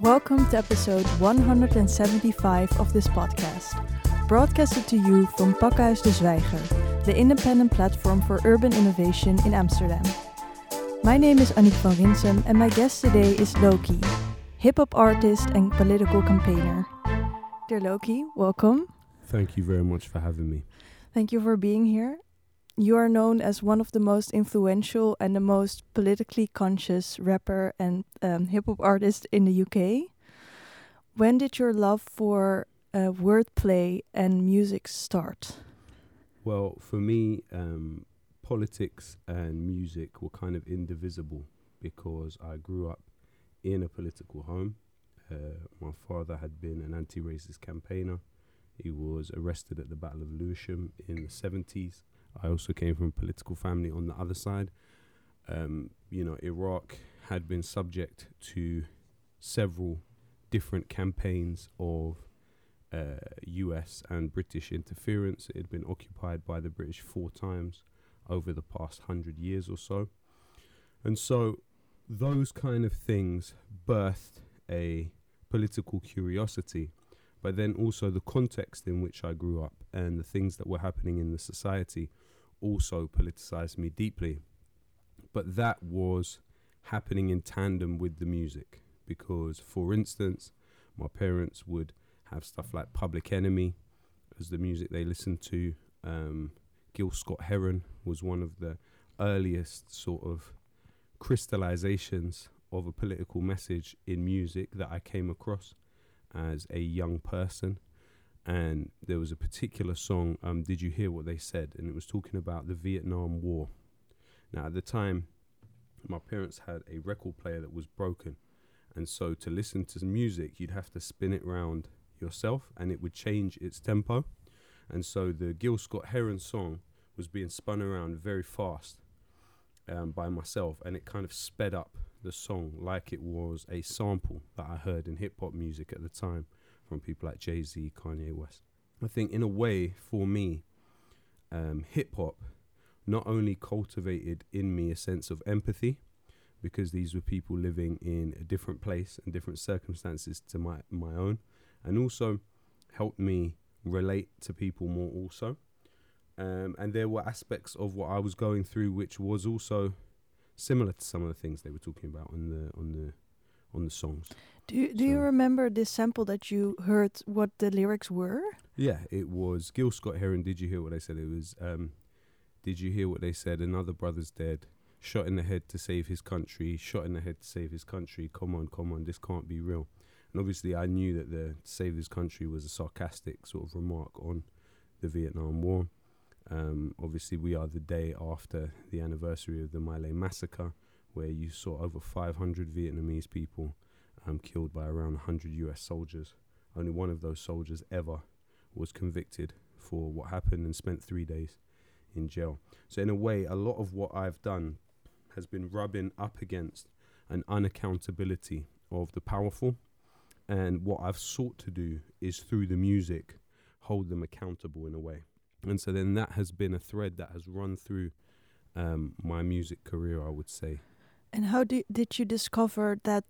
Welcome to episode 175 of this podcast, broadcasted to you from Pakhuis de Zwijger, the independent platform for urban innovation in Amsterdam. My name is Annick van Rinsum, and my guest today is Lowkey, hip hop artist and political campaigner. Dear Lowkey, welcome. Thank you very much for having me. Thank you for being here. You are known as one of the most influential and the most politically conscious rapper and um, hip hop artist in the UK. When did your love for uh, wordplay and music start? Well, for me, um, politics and music were kind of indivisible because I grew up in a political home. Uh, my father had been an anti racist campaigner. He was arrested at the Battle of Lewisham in the 70s I also came from a political family on the other side. Um, you know, Iraq had been subject to several different campaigns of uh, US and British interference. It had been occupied by the British four times over the past hundred years or so. And so those kind of things birthed a political curiosity, but then also the context in which I grew up and the things that were happening in the society also politicized me deeply. But that was happening in tandem with the music because, for instance, my parents would have stuff like Public Enemy as the music they listened to. Um, Gil Scott Heron was one of the earliest sort of crystallizations of a political message in music that I came across as a young person and there was a particular song, um, Did You Hear What They Said? And it was talking about the Vietnam War. Now, at the time, my parents had a record player that was broken. And so to listen to music, you'd have to spin it round yourself and it would change its tempo. And so the Gil Scott Heron song was being spun around very fast um, by myself and it kind of sped up the song like it was a sample that I heard in hip hop music at the time from people like Jay Z, Kanye West. I think, in a way, for me, um, hip hop not only cultivated in me a sense of empathy, because these were people living in a different place and different circumstances to my, my own, and also helped me relate to people more, also. Um, and there were aspects of what I was going through which was also similar to some of the things they were talking about on the on the on the songs. Do you, do so you remember this sample that you heard what the lyrics were? Yeah, it was Gil Scott Heron. Did you hear what they said? It was um, Did you hear what they said? Another brother's dead. Shot in the head to save his country. Shot in the head to save his country. Come on, come on, this can't be real. And obviously, I knew that the save his country was a sarcastic sort of remark on the Vietnam War. Um, obviously, we are the day after the anniversary of the My Lai massacre where you saw over 500 Vietnamese people um, killed by around 100 US soldiers. Only one of those soldiers ever was convicted for what happened and spent three days in jail. So, in a way, a lot of what I've done has been rubbing up against an unaccountability of the powerful. And what I've sought to do is through the music hold them accountable in a way. And so then that has been a thread that has run through um, my music career, I would say. And how do, did you discover that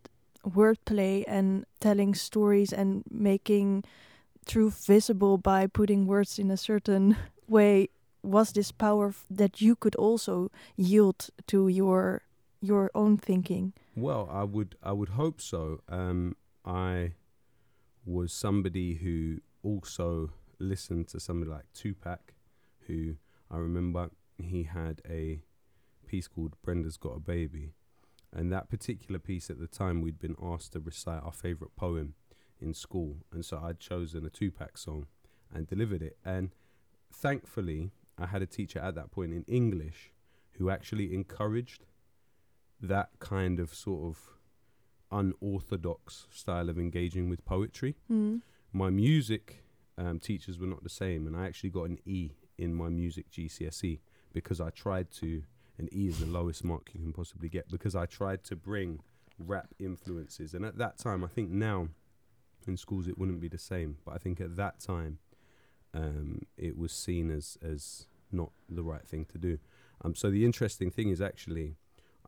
wordplay and telling stories and making truth visible by putting words in a certain way was this power that you could also yield to your your own thinking? Well, I would I would hope so. Um, I was somebody who also listened to somebody like Tupac, who I remember he had a piece called Brenda's Got a Baby, and that particular piece at the time, we'd been asked to recite our favorite poem in school. And so I'd chosen a Tupac song and delivered it. And thankfully, I had a teacher at that point in English who actually encouraged that kind of sort of unorthodox style of engaging with poetry. Mm. My music um, teachers were not the same, and I actually got an E in my music GCSE because I tried to and E is the lowest mark you can possibly get because I tried to bring rap influences. And at that time, I think now in schools it wouldn't be the same, but I think at that time um, it was seen as as not the right thing to do. Um, so the interesting thing is actually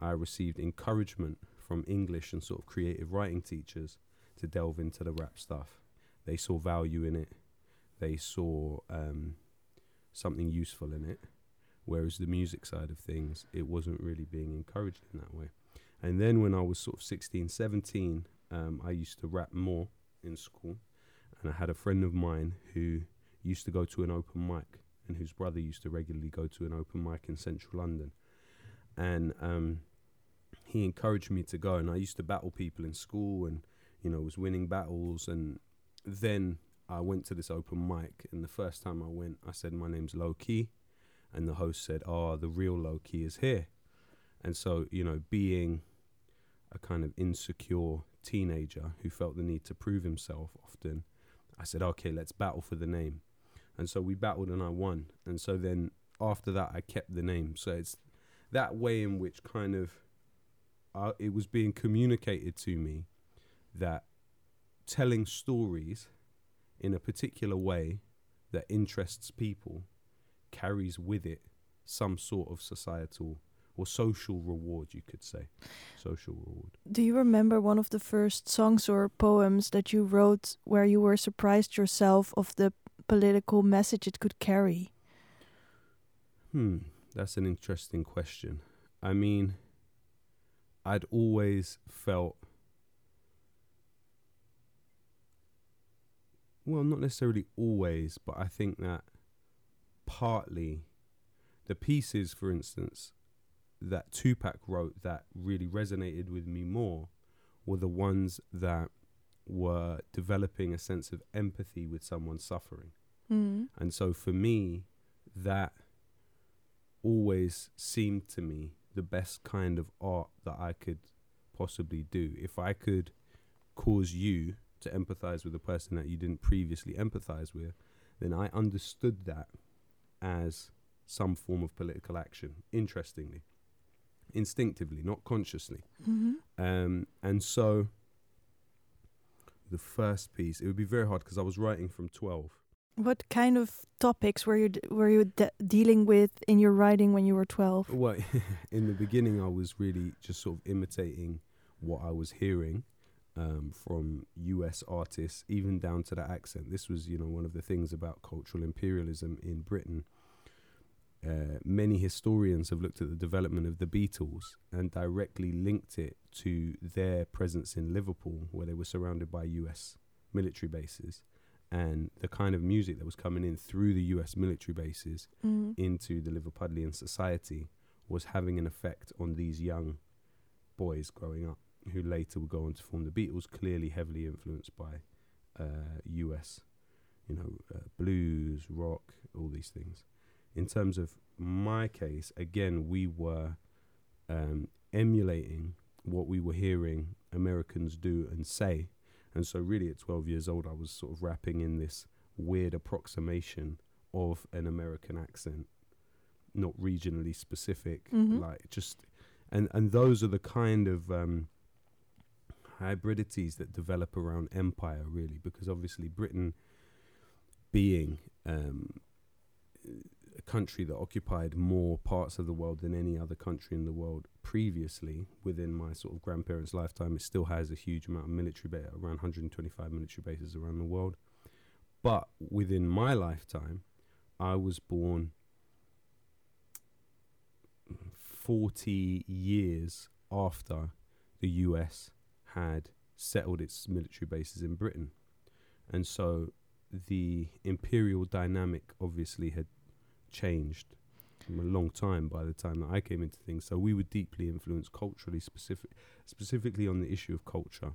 I received encouragement from English and sort of creative writing teachers to delve into the rap stuff. They saw value in it. They saw um, something useful in it. Whereas the music side of things, it wasn't really being encouraged in that way. And then when I was sort of 16, 17, um, I used to rap more in school. And I had a friend of mine who used to go to an open mic and whose brother used to regularly go to an open mic in central London. And um, he encouraged me to go. And I used to battle people in school and, you know, was winning battles. And then I went to this open mic. And the first time I went, I said, My name's Lowkey and the host said, "Oh, the real Lowkey is here." And so, you know, being a kind of insecure teenager who felt the need to prove himself often, I said, "Okay, let's battle for the name." And so we battled and I won. And so then after that, I kept the name. So it's that way in which kind of uh, it was being communicated to me that telling stories in a particular way that interests people carries with it some sort of societal or social reward, you could say. Social reward. Do you remember one of the first songs or poems that you wrote where you were surprised yourself of the political message it could carry? Hmm, that's an interesting question. I mean, I'd always felt. Well, not necessarily always, but I think that partly the pieces, for instance, that Tupac wrote that really resonated with me more were the ones that were developing a sense of empathy with someone suffering. Mm. And so for me, that always seemed to me the best kind of art that I could possibly do. If I could cause you to empathize with a person that you didn't previously empathize with, then I understood that as some form of political action, interestingly, instinctively, not consciously. Mm-hmm. Um, and so the first piece, it would be very hard because I was writing from 12. What kind of topics were you d- were you de- dealing with in your writing when you were 12? Well, in the beginning, I was really just sort of imitating what I was hearing um, from US artists, even down to the accent. This was, you know, one of the things about cultural imperialism in Britain. Uh, many historians have looked at the development of the Beatles and directly linked it to their presence in Liverpool, where they were surrounded by US military bases, and the kind of music that was coming in through the US military bases Mm. into the Liverpudlian society was having an effect on these young boys growing up, who later would go on to form the Beatles, clearly heavily influenced by uh, US, you know, uh, blues, rock, all these things. In terms of my case, again, we were um, emulating what we were hearing Americans do and say. And so, really, at 12 years old, I was sort of rapping in this weird approximation of an American accent, not regionally specific, Mhm. like just, and and those are the kind of um, hybridities that develop around empire, really, because obviously Britain, being um, a country that occupied more parts of the world than any other country in the world previously, within my sort of grandparents' lifetime, it still has a huge amount of military base, around 125 military bases around the world. But within my lifetime, I was born 40 years after the US had settled its military bases in Britain. And so the imperial dynamic obviously had changed from a long time by the time that I came into things. So we were deeply influenced culturally, specific, specifically on the issue of culture.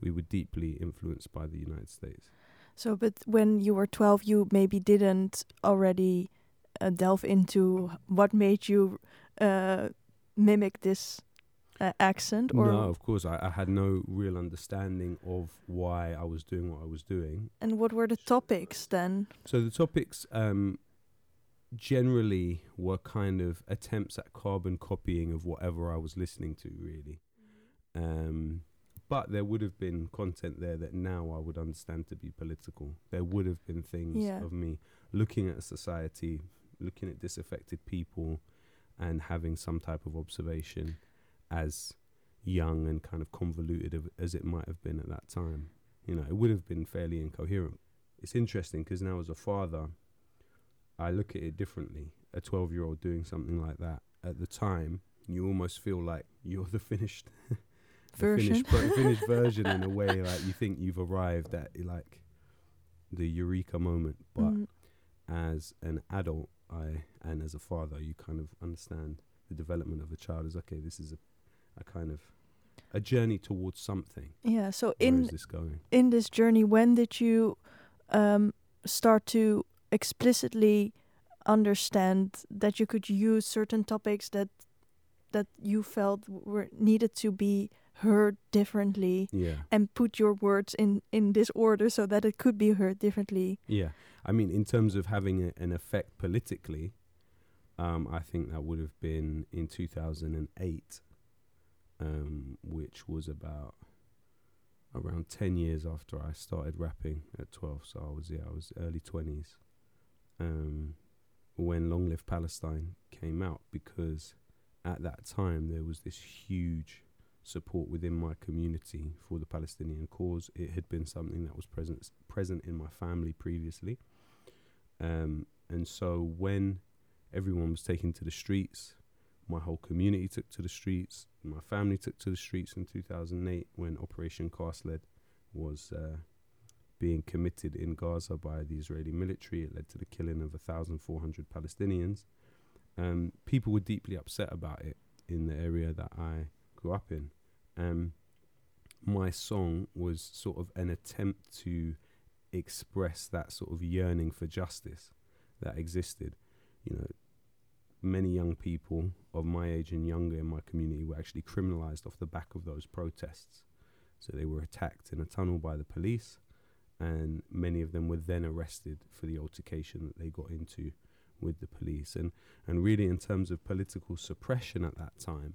We were deeply influenced by the United States. So, but when you were 12, you maybe didn't already uh, delve into what made you uh, mimic this uh, accent, or no, of course, I, I had no real understanding of why I was doing what I was doing. and what were the topics then? So the topics um, generally were kind of attempts at carbon copying of whatever I was listening to, really. Um, but there would have been content there that now I would understand to be political. There would have been things Yeah. of me looking at a society, looking at disaffected people, and having some type of observation as young and kind of convoluted as it might have been at that time. You know, it would have been fairly incoherent. It's interesting because now as a father, I look at it differently. A 12 year old doing something like that at the time, you almost feel like you're the finished the Version. finished, pro- finished version in a way. Like you think you've arrived at like the eureka moment, but Mm. as an adult, I and as a father, you kind of understand the development of a child is okay. This is a, a kind of a journey towards something. Yeah. So Where in is this going? in this journey, when did you um, start to explicitly understand that you could use certain topics that that you felt were needed to be heard differently Yeah, and put your words in in this order so that it could be heard differently? yeah. I mean, in terms of having a, an effect politically, um, I think that would have been in 2008, um, which was about around 10 years after I started rapping at 12. So I was, yeah, I was early 20s um, when Long Live Palestine came out because at that time there was this huge support within my community for the Palestinian cause. It had been something that was present present in my family previously. Um, and so when everyone was taken to the streets, my whole community took to the streets, my family took to the streets in 2008 when Operation Cast Lead was uh, being committed in Gaza by the Israeli military. It led to the killing of 1,400 Palestinians. Um, people were deeply upset about it in the area that I grew up in. Um, my song was sort of an attempt to express that sort of yearning for justice that existed. You know, many young people of my age and younger in my community were actually criminalized off the back of those protests. So they were attacked in a tunnel by the police, and many of them were then arrested for the altercation that they got into with the police. And, and really, in terms of political suppression at that time,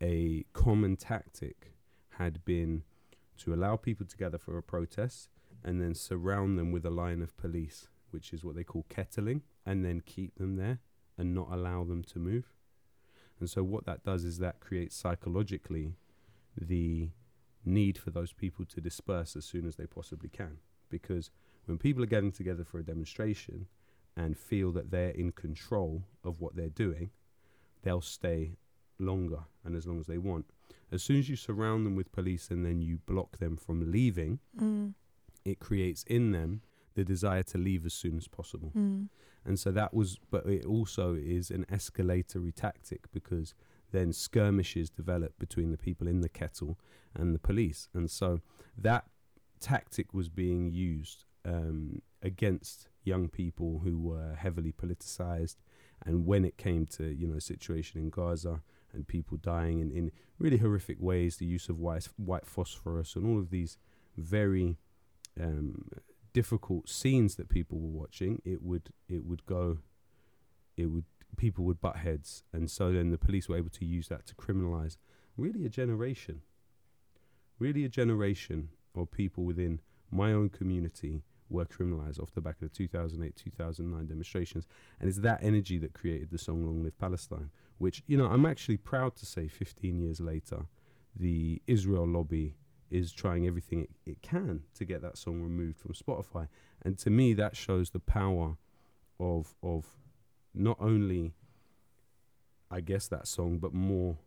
a common tactic had been to allow people to gather for a protest and then surround them with a line of police, which is what they call kettling, and then keep them there and not allow them to move. And so, what that does is that creates psychologically the need for those people to disperse as soon as they possibly can. Because when people are getting together for a demonstration and feel that they're in control of what they're doing, they'll stay longer and as long as they want. As soon as you surround them with police and then you block them from leaving, Mm. it creates in them the desire to leave as soon as possible. Mm. And so that was, but it also is an escalatory tactic because then skirmishes develop between the people in the kettle and the police. And so that tactic was being used um, against young people who were heavily politicized. And when it came to, you know, situation in Gaza and people dying in, in really horrific ways, the use of white, white phosphorus and all of these very um, difficult scenes that people were watching, it would it would go, it would people would butt heads, and so then the police were able to use that to criminalize really a generation, really a generation of people within my own community were criminalized off the back of the 2008 2009 demonstrations, and it's that energy that created the song "Long Live Palestine," which you know I'm actually proud to say, 15 years later, the Israel lobby is trying everything it, it can to get that song removed from Spotify. And to me, that shows the power of of not only, I guess, that song, but more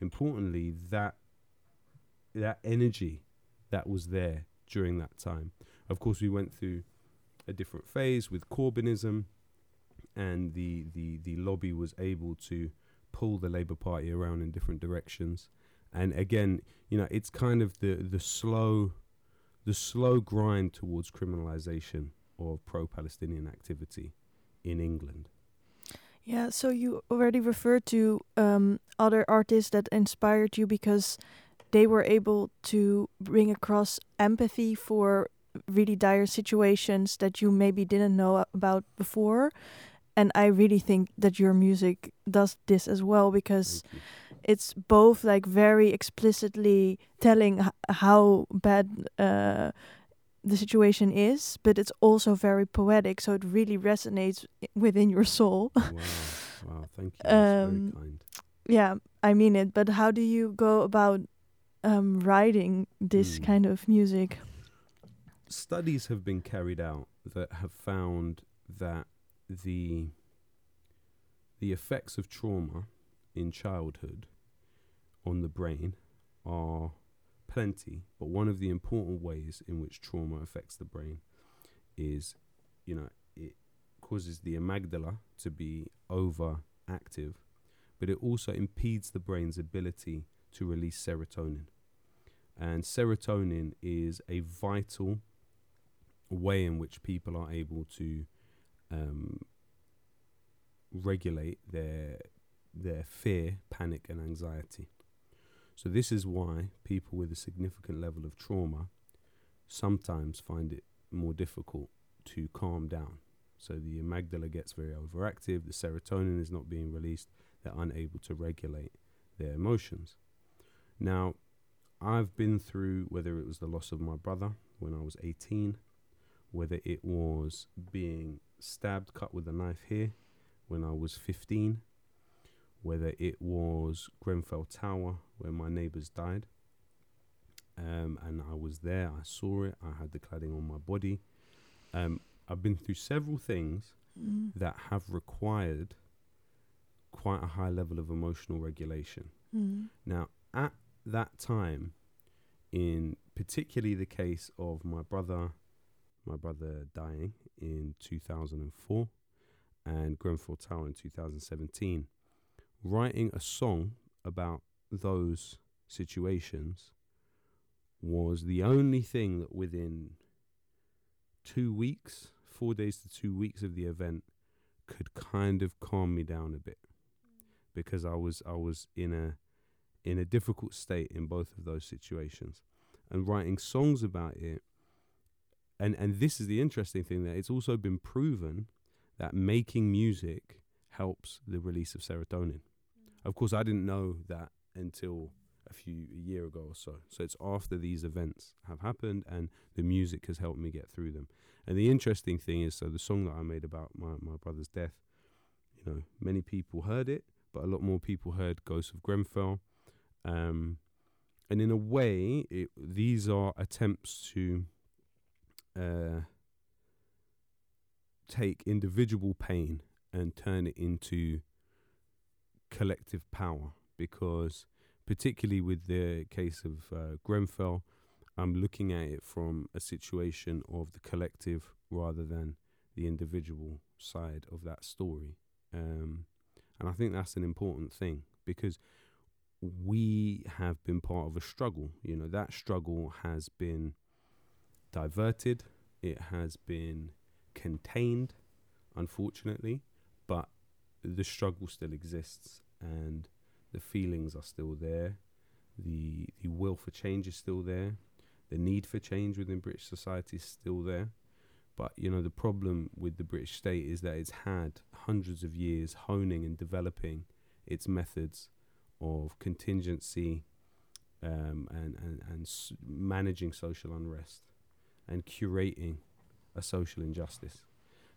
importantly, that that energy that was there during that time. Of course, we went through a different phase with Corbynism, and the the the lobby was able to pull the Labour Party around in different directions. And again, you know, it's kind of the the slow the slow grind towards criminalization of pro-Palestinian activity in England. Yeah, so you already referred to um, other artists that inspired you because they were able to bring across empathy for really dire situations that you maybe didn't know about before. And I really think that your music does this as well because. It's both like very explicitly telling h- how bad uh, the situation is, but it's also very poetic. So it really resonates within your soul. wow, wow, thank you. That's very Um, kind. yeah, I mean it. But how do you go about um, writing this Mm. kind of music? studies have been carried out that have found that the the effects of trauma in childhood on the brain are plenty, but one of the important ways in which trauma affects the brain is, you know, it causes the amygdala to be overactive, but it also impedes the brain's ability to release serotonin. And serotonin is a vital way in which people are able to um, regulate their their fear, panic, and anxiety. So this is why people with a significant level of trauma sometimes find it more difficult to calm down. So the amygdala gets very overactive, the serotonin is not being released, they're unable to regulate their emotions. Now, I've been through whether it was the loss of my brother when I was 18, whether it was being stabbed, cut with a knife here when I was 15, whether it was Grenfell Tower where my neighbours died. Um, and I was there, I saw it, I had the cladding on my body. Um, I've been through several things Mm. that have required quite a high level of emotional regulation. Mm. Now, at that time, in particularly the case of my brother, my brother dying in 2004 and Grenfell Tower in 2017, writing a song about those situations was the only thing that within two weeks, four days to two weeks of the event, could kind of calm me down a bit. Because I was I was in a in a difficult state in both of those situations. And writing songs about it and and this is the interesting thing that it's also been proven that making music helps the release of serotonin of course I didn't know that until a few a year ago or so. So it's after these events have happened and the music has helped me get through them. And the interesting thing is so the song that I made about my, my brother's death you know many people heard it but a lot more people heard Ghosts of Grenfell. Um, and in a way, it, these are attempts to uh, take individual pain and turn it into collective power. Because, particularly with the case of uh, Grenfell, I'm looking at it from a situation of the collective rather than the individual side of that story. Um, and I think that's an important thing because we have been part of a struggle. You know, that struggle has been diverted, it has been contained, unfortunately, but the struggle still exists and the feelings are still there. The the will for change is still there. The need for change within British society is still there. But you know the problem with the British state is that it's had hundreds of years honing and developing its methods of contingency um, and and and s- managing social unrest and curating a social injustice,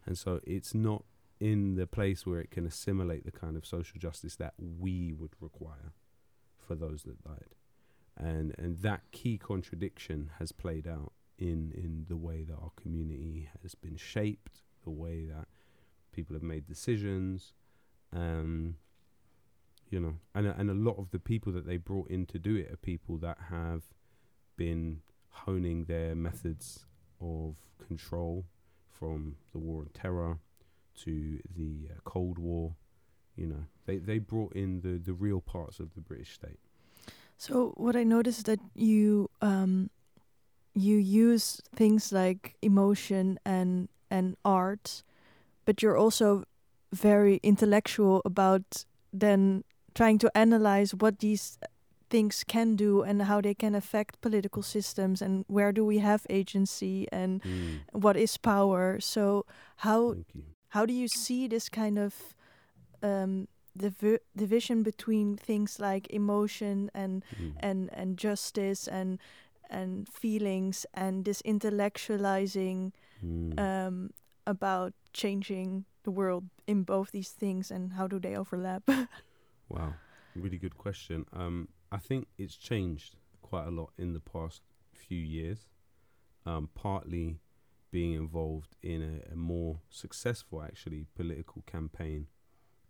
and so it's not in the place where it can assimilate the kind of social justice that we would require for those that died, and and that key contradiction has played out in in the way that our community has been shaped, the way that people have made decisions. Um, you know, and and a lot of the people that they brought in to do it are people that have been honing their methods of control from the war on terror to the uh, Cold War. You know, they they brought in the the real parts of the British state. So what I noticed is that you um, you use things like emotion and and art, but you're also very intellectual about then trying to analyze what these things can do and how they can affect political systems and where do we have agency and Mm, what is power. So how thank you. How do you see this kind of um, divi- division between things like emotion and Mm. and and justice and and feelings and this intellectualizing Mm. um, about changing the world in both these things and how do they overlap? Wow, really good question. Um, I think it's changed quite a lot in the past few years. um, partly being involved in a, a more successful, actually, political campaign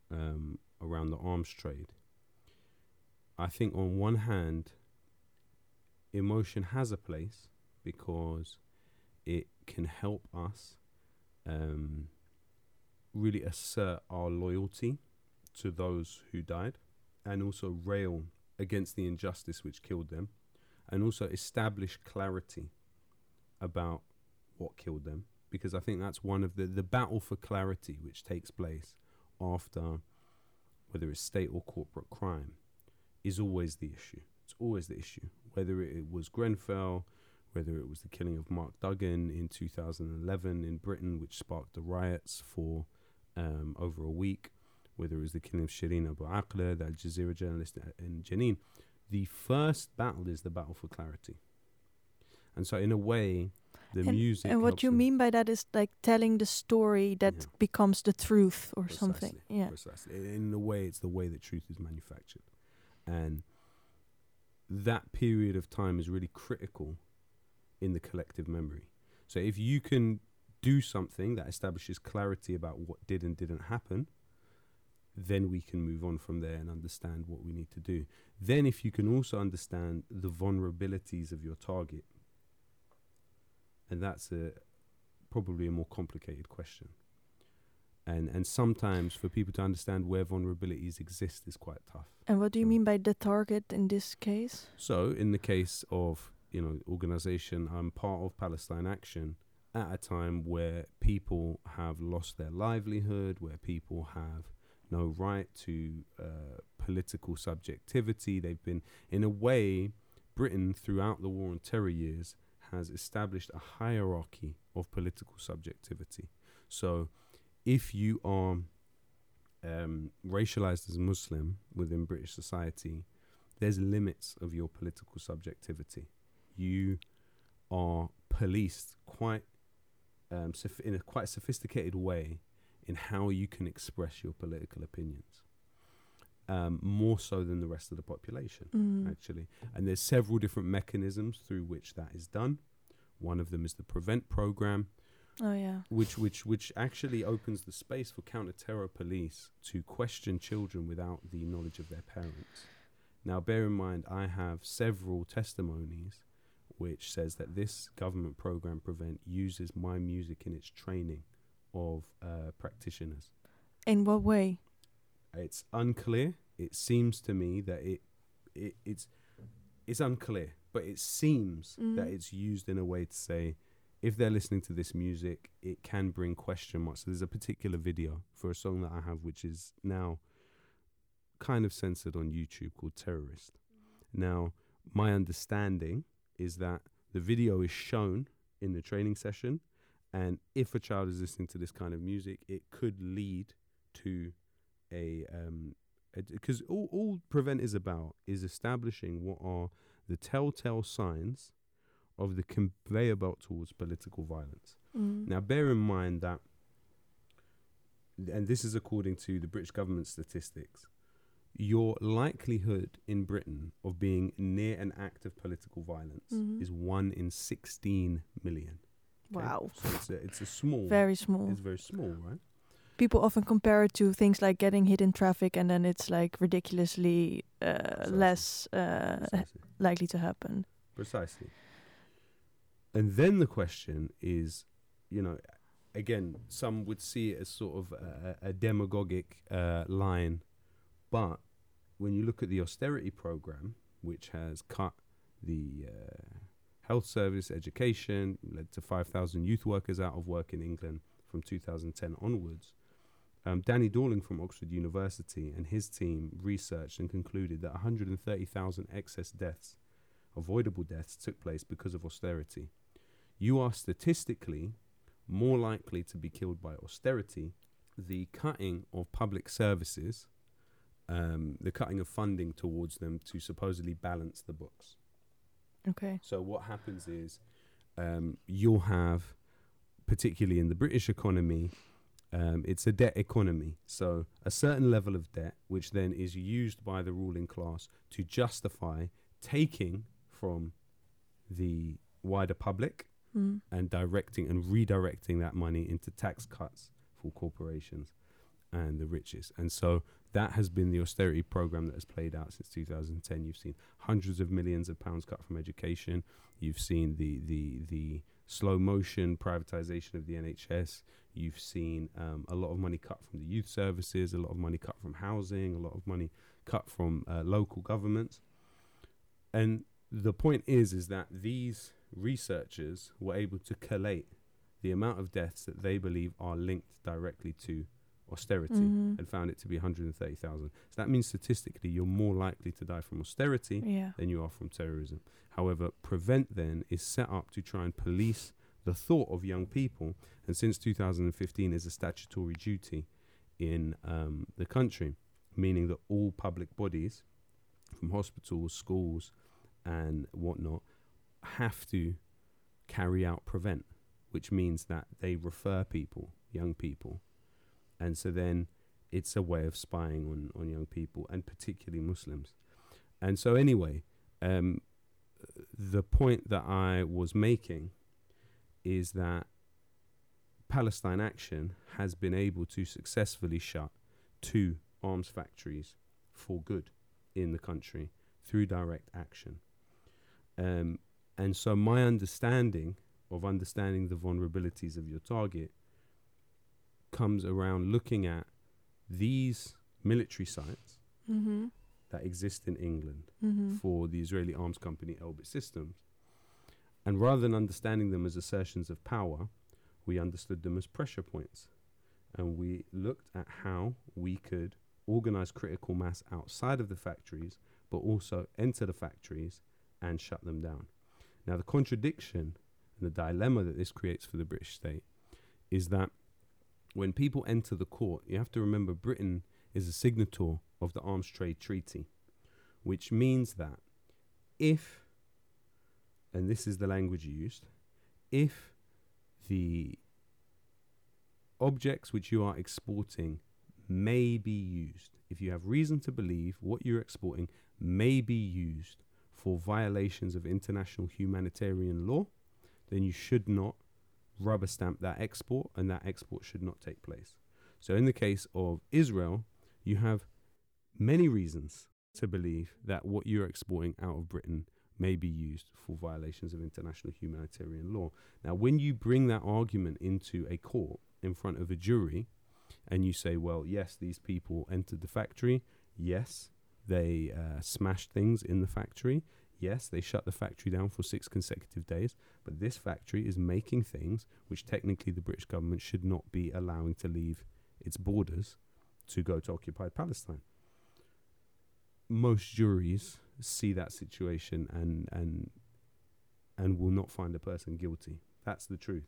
um, around the arms trade. I think, on one hand, emotion has a place because it can help us um, really assert our loyalty to those who died and also rail against the injustice which killed them and also establish clarity about what killed them because I think that's one of the the battle for clarity which takes place after whether it's state or corporate crime is always the issue. It's always the issue. Whether it was Grenfell, whether it was the killing of Mark Duggan in 2011 in Britain, which sparked the riots for um, over a week, whether it was the killing of Shireen Abu Akleh, the Al Jazeera journalist in Jenin, the first battle is the battle for clarity. And so, in a way, the and, music. And what you mean by that is like telling the story that Yeah. becomes the truth or Precisely, something. Yeah. Precisely. In a way, it's the way that truth is manufactured. And that period of time is really critical in the collective memory. So if you can do something that establishes clarity about what did and didn't happen, then we can move on from there and understand what we need to do. Then, if you can also understand the vulnerabilities of your target, and that's a probably a more complicated question. And and sometimes for people to understand where vulnerabilities exist is quite tough. And what do you Mm. mean by the target in this case? So, in the case of you know organization, I'm part of Palestine Action at a time where people have lost their livelihood, where people have no right to uh, political subjectivity. They've been, in a way, Britain throughout the war on terror years has established a hierarchy of political subjectivity. So, if you are um, racialized as Muslim within British society, there's limits of your political subjectivity. You are policed quite um, in a quite sophisticated way in how you can express your political opinions, um, more so than the rest of the population, Mm. actually. And there's several different mechanisms through which that is done. One of them is the Prevent program, Oh yeah. which which which actually opens the space for counter-terror police to question children without the knowledge of their parents. Now, bear in mind, I have several testimonies which says that this government program prevent uses my music in its training of uh, practitioners. In what way? It's unclear. It seems to me that it, it it's it's unclear, but it seems that Mhm. it's used in a way to say if they're listening to this music, it can bring question marks. So there's a particular video for a song that I have, which is now kind of censored on YouTube called Terrorist. Now, my understanding is that the video is shown in the training session, and if a child is listening to this kind of music, it could lead to a um because all all prevent is about is establishing what are the telltale signs of the conveyor belt towards political violence. Mm. Now, bear in mind that, and this is according to the British government statistics, your likelihood in Britain of being near an act of political violence Mhm. is one in 16 million. okay? Wow. So it's a, it's a small. Very small. It's very small, right? People often compare it to things like getting hit in traffic, and then it's like ridiculously uh, less uh, likely to happen. Precisely. And then the question is, you know, again, some would see it as sort of a, a demagogic uh, line, but when you look at the austerity program, which has cut the uh, health service, education, led to 5,000 youth workers out of work in England from 2010 onwards. Um, Danny Dorling from Oxford University and his team researched and concluded that 130,000 excess deaths avoidable deaths took place because of austerity. You are statistically more likely to be killed by austerity. The cutting of public services, um, the cutting of funding towards them to supposedly balance the books. Okay. So what happens is um, you'll have, particularly in the British economy, um, it's a debt economy. So a certain level of debt, which then is used by the ruling class to justify taking from the wider public Mm. and directing and redirecting that money into tax cuts for corporations and the richest. And so that has been the austerity program that has played out since 2010. You've seen hundreds of millions of pounds cut from education. You've seen the the the slow motion privatization of the NHS. You've seen um, a lot of money cut from the youth services, a lot of money cut from housing, a lot of money cut from uh, local governments. And the point is, is that these researchers were able to collate the amount of deaths that they believe are linked directly to austerity Mhm. and found it to be 130,000. So that means statistically you're more likely to die from austerity Yeah. than you are from terrorism. However, Prevent then is set up to try and police the thought of young people, and since 2015 is a statutory duty in um, the country, meaning that all public bodies, from hospitals, schools, and whatnot, have to carry out Prevent, which means that they refer people, young people, and so then it's a way of spying on, on young people and particularly Muslims. And so anyway, um, the point that I was making is that Palestine Action has been able to successfully shut two arms factories for good in the country through direct action. Um, and so my understanding of understanding the vulnerabilities of your target comes around looking at these military sites Mm-hmm. that exist in England Mm-hmm. for the Israeli arms company Elbit Systems. And rather than understanding them as assertions of power, we understood them as pressure points. And we looked at how we could organize critical mass outside of the factories, but also enter the factories and shut them down. Now, the contradiction and the dilemma that this creates for the British state is that when people enter the court, you have to remember Britain is a signator of the Arms Trade Treaty, which means that if, and this is the language used, if the objects which you are exporting may be used, if you have reason to believe what you're exporting may be used for violations of international humanitarian law, then you should not rubber stamp that export and that export should not take place. So, in the case of Israel, you have many reasons to believe that what you're exporting out of Britain may be used for violations of international humanitarian law. Now, when you bring that argument into a court in front of a jury and you say, well, yes, these people entered the factory, yes, they uh, smashed things in the factory, yes, they shut the factory down for six consecutive days, but this factory is making things which technically the British government should not be allowing to leave its borders to go to occupied Palestine. Most juries see that situation and and and will not find a person guilty. That's the truth.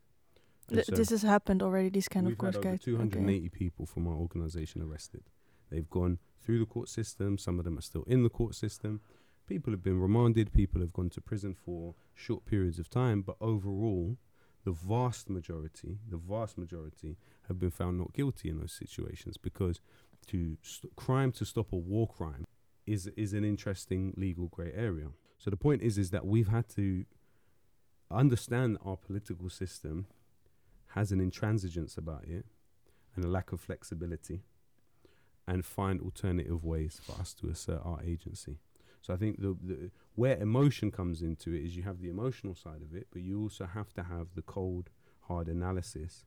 Th- so this has happened already. These kind of court had over cases. 280 people from our organisation arrested. They've gone through the court system. Some of them are still in the court system. People have been remanded. People have gone to prison for short periods of time. But overall, the vast majority, the vast majority, have been found not guilty in those situations because to st- crime to stop a war crime is is an interesting legal grey area. So the point is is that we've had to understand our political system has an intransigence about it and a lack of flexibility and find alternative ways for us to assert our agency. So I think the, the where emotion comes into it is you have the emotional side of it, but you also have to have the cold, hard analysis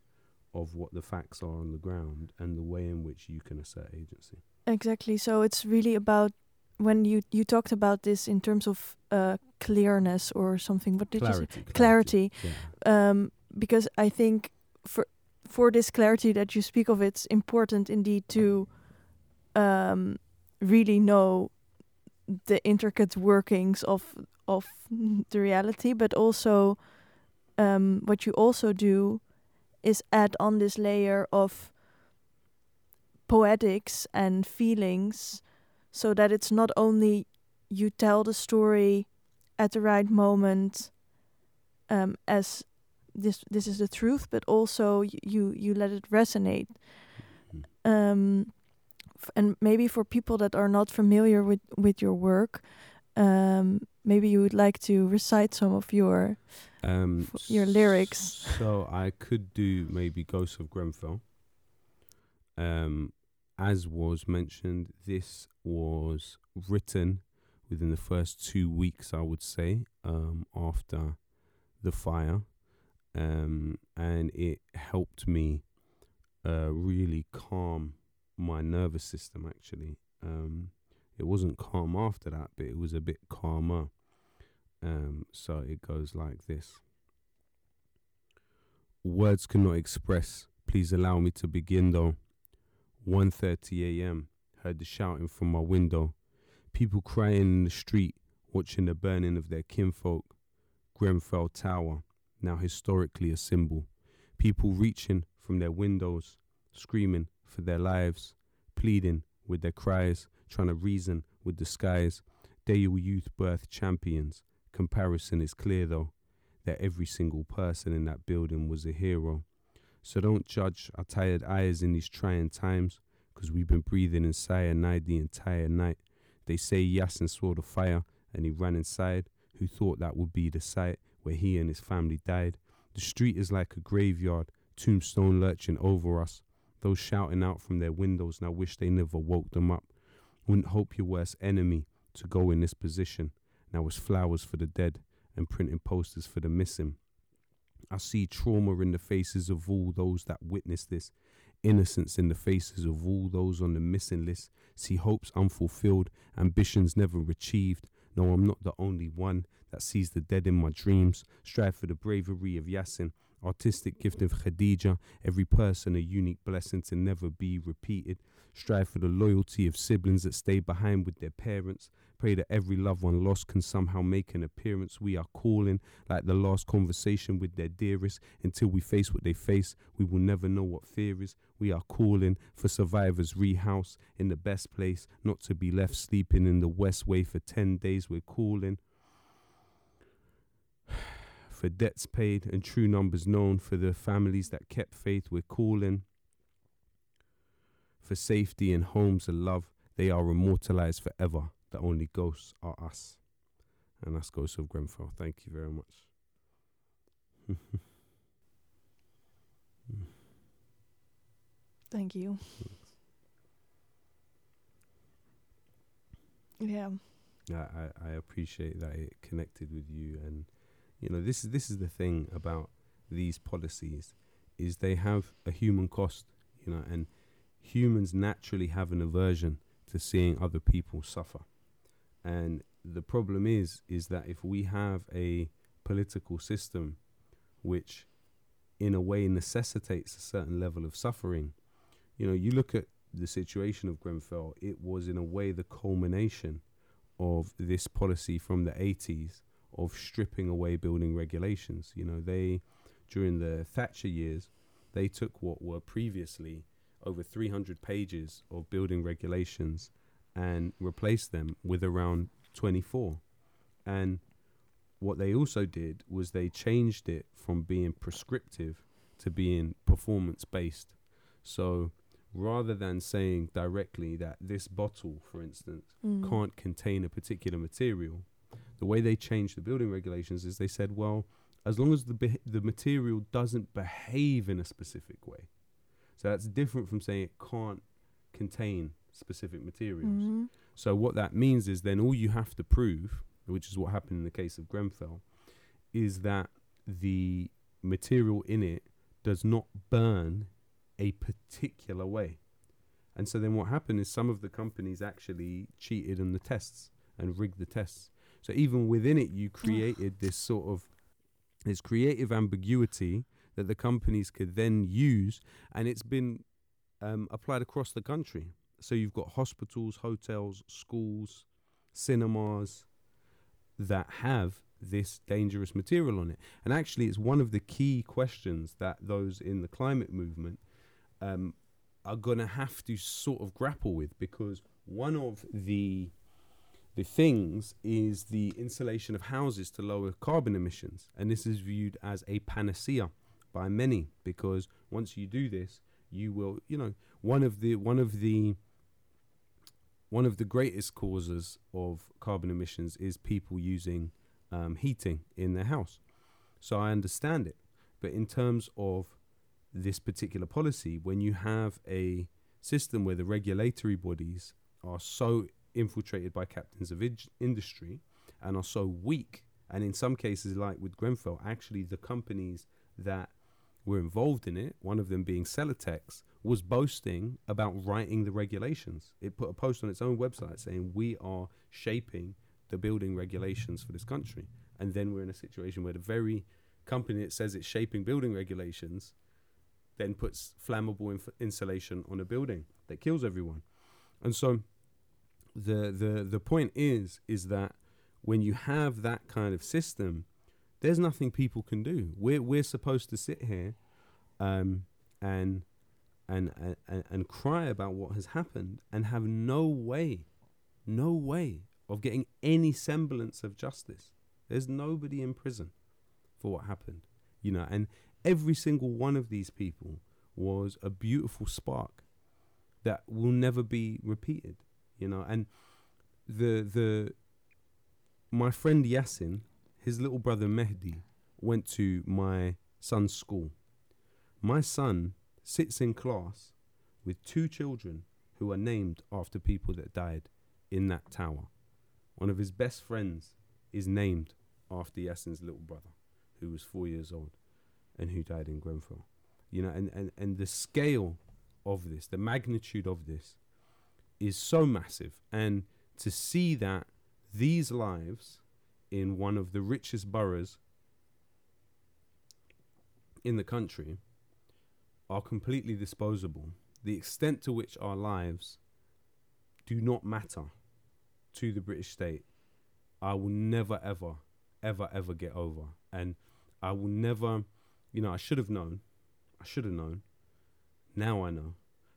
of what the facts are on the ground and the way in which you can assert agency. Exactly. So it's really about when you you talked about this in terms of uh, clearness or something. What did you say? clarity, Clarity. Yeah. Um, because I think for for this clarity that you speak of, it's important indeed to um, really know the intricate workings of of the reality, but also um, what you also do is add on this layer of poetics and feelings so that it's not only you tell the story at the right moment um, as this this is the truth, but also you you let it resonate. Mhm. Um, f- and maybe for people that are not familiar with with your work, um, maybe you would like to recite some of your Um, your lyrics. So I could do maybe Ghosts of Grenfell. Um, as was mentioned, this was written within the first two weeks, I would say, um, after the fire, um, and it helped me uh, really calm my nervous system. Actually, um, it wasn't calm after that, but it was a bit calmer. Um, so it goes like this. Words cannot express. Please allow me to begin though. 1:30 a.m. Heard the shouting from my window. People crying in the street, watching the burning of their kinfolk. Grenfell Tower, now historically a symbol. People reaching from their windows, screaming for their lives, pleading with their cries, trying to reason with the skies. Dale youth birth champions. Comparison is clear though, that every single person in that building was a hero. So don't judge our tired eyes in these trying times, 'cause we've been breathing in cyanide the entire night. They say Yasin saw the fire and he ran inside. Who thought that would be the site where he and his family died? The street is like a graveyard, tombstone lurching over us. Those shouting out from their windows now wish they never woke them up. Wouldn't hope your worst enemy to go in this position. Now it's flowers for the dead and printing posters for the missing. I see trauma in the faces of all those that witness this, innocence in the faces of all those on the missing list. See hopes unfulfilled, ambitions never achieved. No, I'm not the only one that sees the dead in my dreams. Strive for the bravery of Yasin, artistic gift of Khadija. Every person a unique blessing to never be repeated. Strive for the loyalty of siblings that stay behind with their parents. Pray that every loved one lost can somehow make an appearance. We are calling like the last conversation with their dearest. Until we face what they face, we will never know what fear is. We are calling for survivors rehouse in the best place, not to be left sleeping in the Westway for 10 days. We're calling for debts paid and true numbers known for the families that kept faith. We're calling for safety and homes and love. They are immortalized forever. The only ghosts are us. And that's Ghosts of Grenfell. Thank you very much. Thank you. Yeah. I, I, I appreciate that it connected with you and you know this is this is the thing about these policies is they have a human cost you know and humans naturally have an aversion to seeing other people suffer and the problem is is that if we have a political system which in a way necessitates a certain level of suffering you know you look at the situation of Grenfell it was in a way the culmination of this policy from the 80s of stripping away building regulations. You know they during the Thatcher years they took what were previously over 300 pages of building regulations and replaced them with around 24. And what they also did was they changed it from being prescriptive to being performance based. So rather than saying directly that this bottle, for instance, Mm. can't contain a particular material, the way they changed the building regulations is they said, well, as long as the beh the material doesn't behave in a specific way. So that's different from saying it can't contain specific materials. Mhm. So what that means is then all you have to prove, which is what happened in the case of Grenfell, is that the material in it does not burn a particular way. And so then what happened is some of the companies actually cheated on the tests and rigged the tests. So even within it you created this sort of this creative ambiguity that the companies could then use and it's been um, applied across the country. So you've got hospitals, hotels, schools, cinemas that have this dangerous material on it. And actually, it's one of the key questions that those in the climate movement um, are going to have to sort of grapple with because one of the the things is the insulation of houses to lower carbon emissions and this is viewed as a panacea by many because once you do this you will you know one of the one of the one of the greatest causes of carbon emissions is people using um, heating in their house So I understand it. But in terms of this particular policy, when you have a system where the regulatory bodies are so infiltrated by captains of id- industry and are so weak, and in some cases, like with Grenfell, actually the companies that were involved in it, one of them being Celotex, was boasting about writing the regulations. It put a post on its own website saying, We are shaping the building regulations for this country. And then we're in a situation where the very company that says it's shaping building regulations then puts flammable inf- insulation on a building that kills everyone. And so the the the point is is that when you have that kind of system, there's nothing people can do. We're we're supposed to sit here um, and, and and and cry about what has happened and have no way, no way of getting any semblance of justice. There's nobody in prison for what happened, you know, and every single one of these people was a beautiful spark that will never be repeated, you know, and the the my friend Yasin, his little brother Mehdi, went to my son's school. My son sits in class with two children who are named after people that died in that tower. One of his best friends is named after Yasin's little brother, who was four years old and who died in Grenfell. You know, and, and, and the scale of this, the magnitude of this, is so massive. And to see that these lives in one of the richest boroughs in the country are completely disposable, the extent to which our lives do not matter to the British state, I will never, ever, ever, ever get over. And I will never, you know, I should have known. I should have known. Now I know.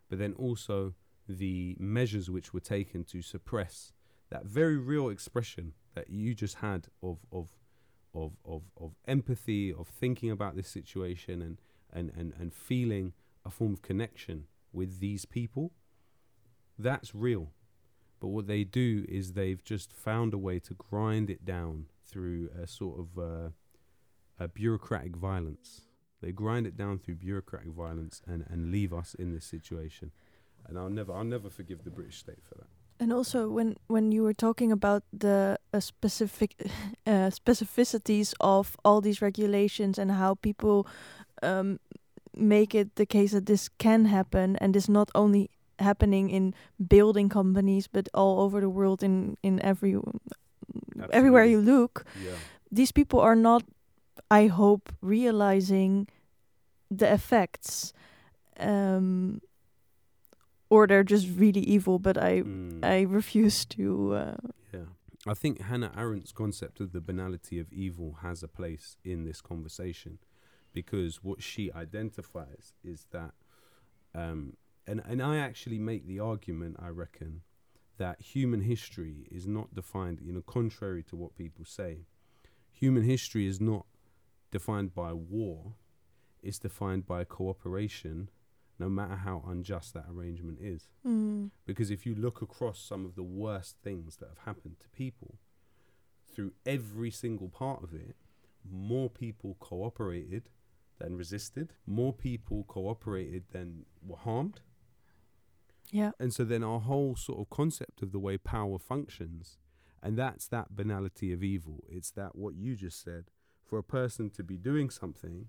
But then also the measures which were taken to suppress that very real expression that you just had of of of of, of empathy, of thinking about this situation and, and, and, and feeling a form of connection with these people, that's real. But what they do is they've just found a way to grind it down through a sort of uh, a bureaucratic violence. They grind it down through bureaucratic violence and, and leave us in this situation. And I'll never I'll never forgive the British state for that. And also, when when you were talking about the uh, specific uh, specificities of all these regulations and how people um, make it the case that this can happen, and this not only happening in building companies but all over the world in in every everywhere you look, Yeah. these people are not, I hope, realizing the effects. Um, or they're just really evil, but I Mm. I refuse to. Uh, Yeah. I think Hannah Arendt's concept of the banality of evil has a place in this conversation because what she identifies is that, um, and, and I actually make the argument, I reckon, that human history is not defined, you know, contrary to what people say, human history is not defined by war, it's defined by cooperation, no matter how unjust that arrangement is. mm, Because if you look across some of the worst things that have happened to people, through every single part of it, more people cooperated than resisted, more people cooperated than were harmed. yeah. And so then our whole sort of concept of the way power functions, and that's that banality of evil. It's that what you just said, for a person to be doing something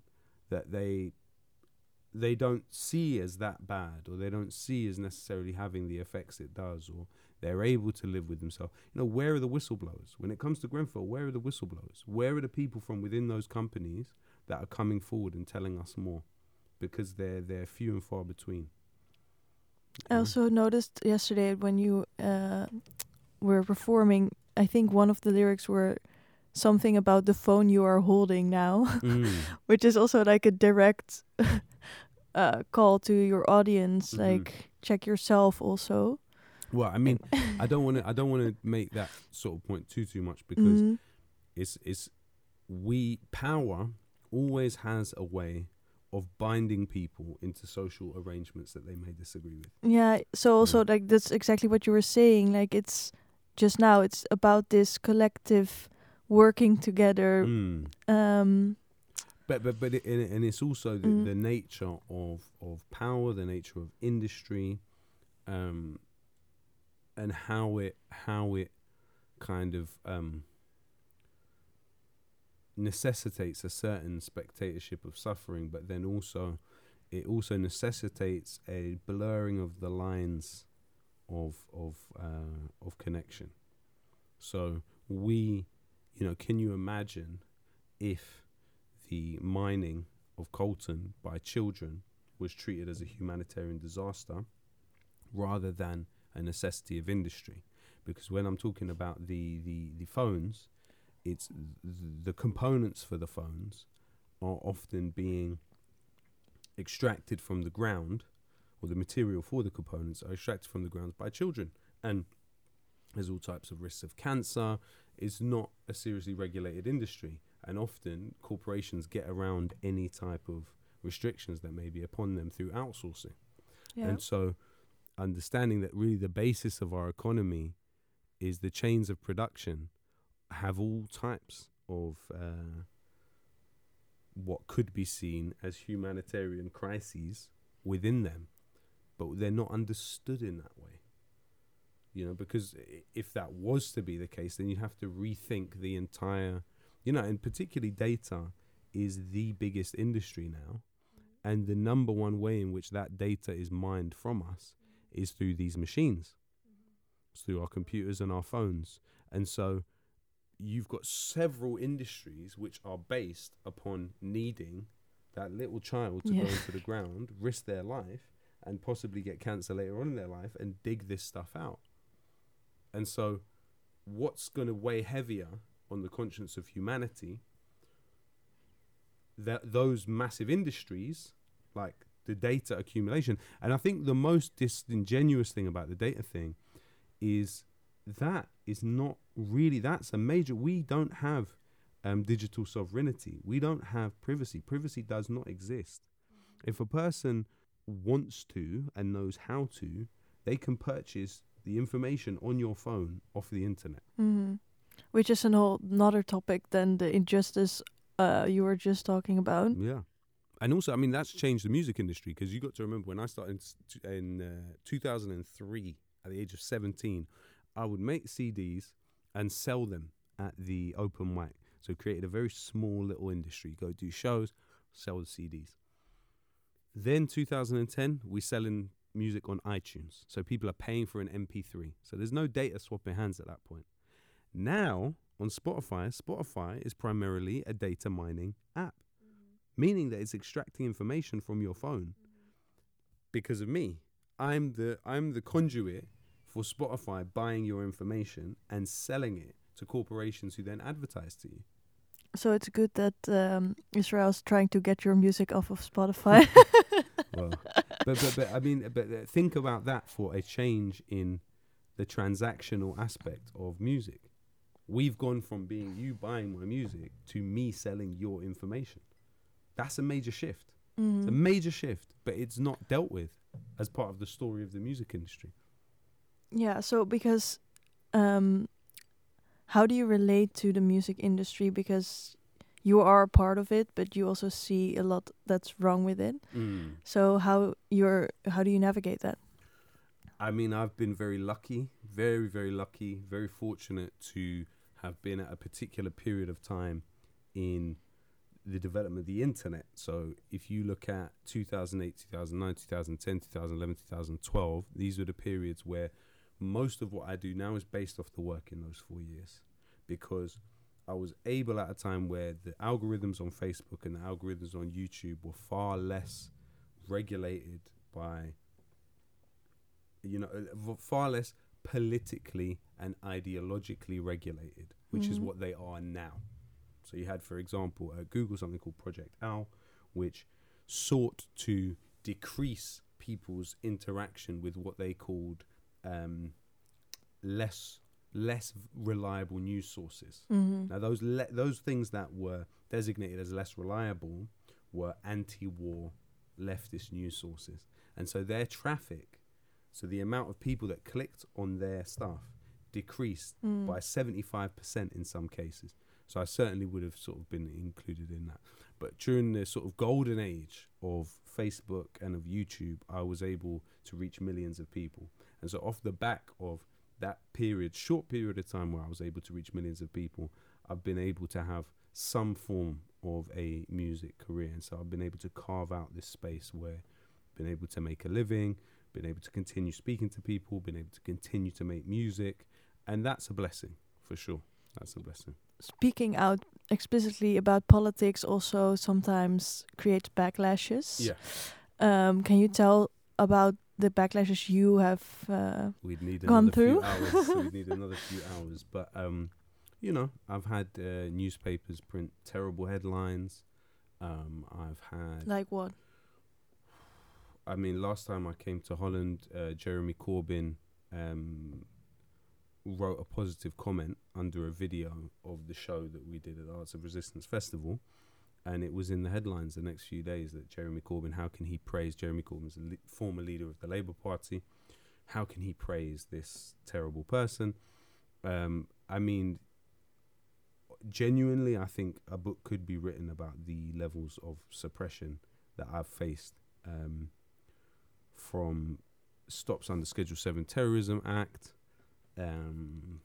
that they they don't see as that bad or they don't see as necessarily having the effects it does or they're able to live with themselves. You know, where are the whistleblowers? When it comes to Grenfell, where are the whistleblowers? Where are the people from within those companies that are coming forward and telling us more? Because they're they're few and far between. I also noticed yesterday when you uh, were performing. I think one of the lyrics were something about the phone you are holding now, Mm. which is also like a direct uh, call to your audience. Mhm. Like check yourself also. Well, I mean, I don't want to. I don't want to make that sort of point too too much because Mhm. it's it's we power always has a way of binding people into social arrangements that they may disagree with. Yeah. So also Yeah. like that's exactly what you were saying. Like it's just now. It's about this collective working together. Mm. Um, but but but it, and and it's also the, Mm. the nature of of power, the nature of industry, um, and how it how it kind of um, necessitates a certain spectatorship of suffering, but then also it also necessitates a blurring of the lines of of uh, of connection. So we, you know, can you imagine if the mining of coltan by children was treated as a humanitarian disaster rather than a necessity of industry? Because when I'm talking about the the, the phones, it's th- the components for the phones are often being extracted from the ground, or the material for the components are extracted from the ground by children, and there's all types of risks of cancer. It's not a seriously regulated industry, and often corporations get around any type of restrictions that may be upon them through outsourcing. Yeah. And so, understanding that really the basis of our economy is the chains of production have all types of uh, what could be seen as humanitarian crises within them, but they're not understood in that way. You know, because if that was to be the case, then you'd have to rethink the entire, you know, and particularly data is the biggest industry now. And the number one way in which that data is mined from us is through these machines, it's through our computers and our phones. And so you've got several industries which are based upon needing that little child to Yeah. go into the ground, risk their life, and possibly get cancer later on in their life and dig this stuff out. And so, what's going to weigh heavier on the conscience of humanity? That those massive industries, like the data accumulation, and I think the most disingenuous thing about the data thing is that is not really that's a major. We don't have um, digital sovereignty. We don't have privacy. Privacy does not exist. If a person wants to and knows how to, they can purchase the information on your phone off the internet. Mhm. Which is an whole another topic than the injustice uh, you were just talking about. Yeah. And also, I mean, that's changed the music industry because you got to remember when I started in, in uh, 2003 at the age of 17, I would make CDs and sell them at the open mic. So created a very small little industry. Go do shows, sell the CDs. Then 2010, we're selling music on iTunes. So people are paying for an MP3. So there's no data swapping hands at that point. Now on Spotify, Spotify is primarily a data mining app, meaning that it's extracting information from your phone. Because of me, I'm the I'm the conduit for Spotify buying your information and selling it to corporations who then advertise to you. So it's good that um, Israel's trying to get your music off of Spotify. Well, but, but but I mean, but uh, think about that for a change in the transactional aspect of music. We've gone from being you buying my music to me selling your information. That's a major shift. It's a Mhm. major shift, but it's not dealt with as part of the story of the music industry. Yeah, so because um how do you relate to the music industry because you are a part of it but you also see a lot that's wrong with it. So how you're how do you navigate that? I mean, I've been very lucky, very, very lucky, very fortunate to have been at a particular period of time in the development of the internet. So if you look at 2008, 2009, 2010, 2011, 2012, these were the periods where most of what I do now is based off the work in those four years because I was able at a time where the algorithms on Facebook and the algorithms on YouTube were far less regulated by you know, uh, far less politically and ideologically regulated, which is Mhm. what they are now. So you had, for example, at Google something called Project Owl, which sought to decrease people's interaction with what they called um, less less reliable news sources. Mm-hmm. Now, those le- those things that were designated as less reliable were anti-war leftist news sources, and so their traffic, so the amount of people that clicked on their stuff, decreased Mm. by seventy-five percent in some cases. So I certainly would have sort of been included in that. But during the sort of golden age of Facebook and of YouTube, I was able to reach millions of people. And so off the back of that period, short period of time where I was able to reach millions of people, I've been able to have some form of a music career. And so I've been able to carve out this space where I've been able to make a living, been able to continue speaking to people, been able to continue to make music. And that's a blessing for sure. That's a blessing. Speaking out explicitly about politics also sometimes creates backlashes. Yeah. Um, can you tell about the backlashes you have uh, We'd need gone another through? few hours. We'd need another few hours. But um, you know, I've had uh, newspapers print terrible headlines. Um, I've had. like what? I mean, last time I came to Holland, uh, Jeremy Corbyn um, wrote a positive comment under a video of the show that we did at Arts of Resistance Festival. And it was in the headlines the next few days that Jeremy Corbyn, how can he praise Jeremy Corbyn's le- former leader of the Labour Party? How can he praise this terrible person? Um, I mean, genuinely, I think a book could be written about the levels of suppression that I've faced um, from stops under Schedule 7 Terrorism Act, um,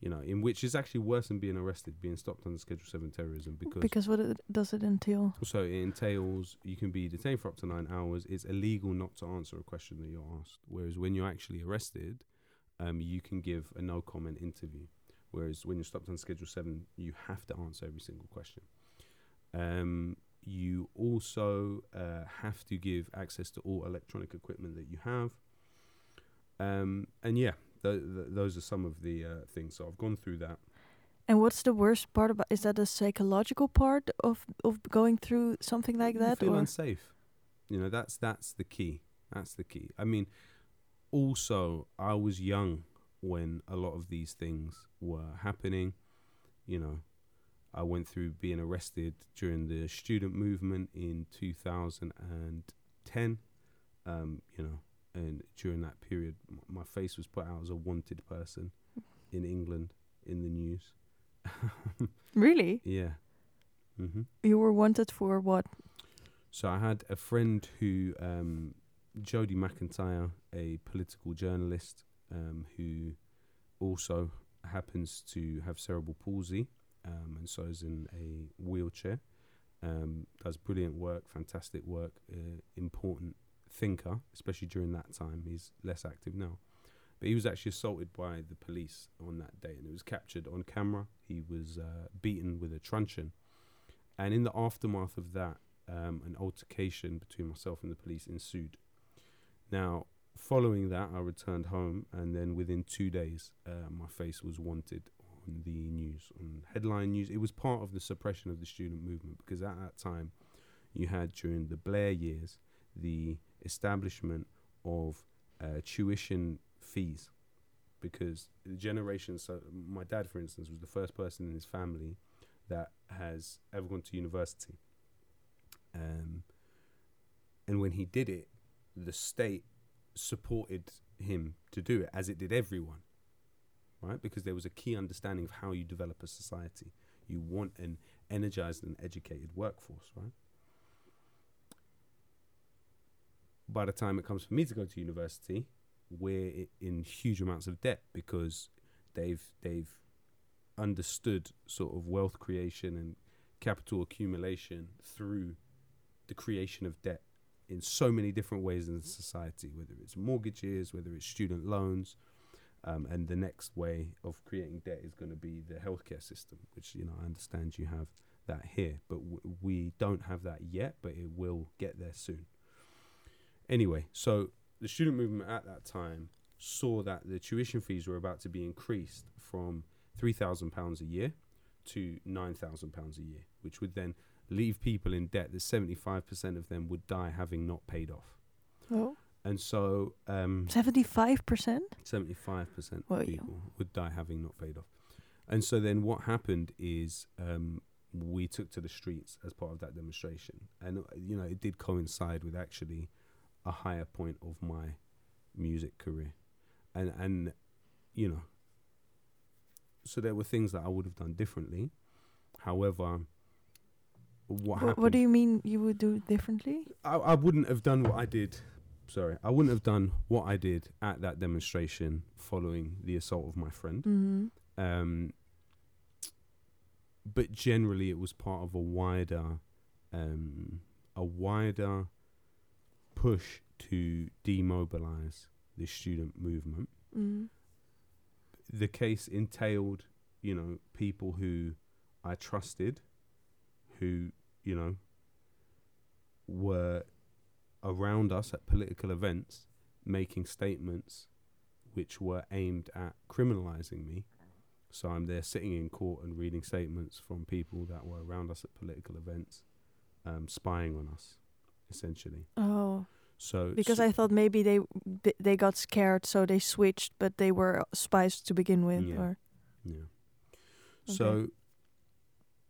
you know, in which is actually worse than being arrested, being stopped under Schedule 7 terrorism because, Because what it, does it entail? so it entails you can be detained for up to nine hours. It's illegal not to answer a question that you're asked. Whereas when you're actually arrested, um, you can give a no comment interview. Whereas when you're stopped on Schedule 7, you have to answer every single question. Um, you also uh, have to give access to all electronic equipment that you have. Um, and yeah, th- th- those are some of the uh, things. So I've gone through that. And what's the worst part about? Is that the psychological part of of going through something like You that? feel or unsafe. You know, that's that's the key. That's the key. I mean, also, I was young when a lot of these things were happening. You know, I went through being arrested during the student movement in 2010. Um, you know, and during that period, m- my face was put out as a wanted person in England in the news. really, yeah. hmm you were wanted for what? So I had a friend who, um, Jody McIntyre, a political journalist, um, who also happens to have cerebral palsy, um, and so is in a wheelchair. Um, does brilliant work, fantastic work, uh, important thinker, especially during that time. He's less active now, but he was actually assaulted by the police on that day, and it was captured on camera. He was uh, beaten with a truncheon, and in the aftermath of that, um, an altercation between myself and the police ensued. Now, following that, I returned home, and then within two days, uh, my face was wanted on the news, on headline news. It was part of the suppression of the student movement because at that time, you had during the Blair years the establishment of uh, tuition fees because the generation. So, my dad, for instance, was the first person in his family that has ever gone to university. Um, and when he did it, the state supported him to do it, as it did everyone, right? Because there was a key understanding of how you develop a society. You want an energized and educated workforce, right? By the time it comes for me to go to university, we're in huge amounts of debt because they've they've understood sort of wealth creation and capital accumulation through the creation of debt in so many different ways in society, whether it's mortgages, whether it's student loans, um, and the next way of creating debt is going to be the healthcare system, which you know I understand you have that here, but w- we don't have that yet, but it will get there soon. Anyway, so the student movement at that time saw that the tuition fees were about to be increased from three thousand pounds a year to nine thousand pounds a year, which would then leave people in debt that seventy five percent of them would die having not paid off. Oh, And so um, seventy-five percent. seventy-five percent of people would die having not paid off. And so then what happened is um, we took to the streets as part of that demonstration, and uh, you know it did coincide with actually a higher point of my music career, and and you know so there were things that I would have done differently. However, what Wh- happened? what do you mean you would do differently? I, I wouldn't have done what I did. Sorry, I wouldn't have done what I did at that demonstration following the assault of my friend. Mm-hmm. Um, but generally, it was part of a wider, um, a wider push to demobilize the student movement. Mm-hmm. The case entailed, you know, people who I trusted, who you know were around us at political events, making statements which were aimed at criminalizing me. So I'm there sitting in court and reading statements from people that were around us at political events, um, spying on us, essentially. Oh, So because so- I thought maybe they th- they got scared, so they switched, but they were spies to begin with. Yeah. Or Yeah. Okay. So,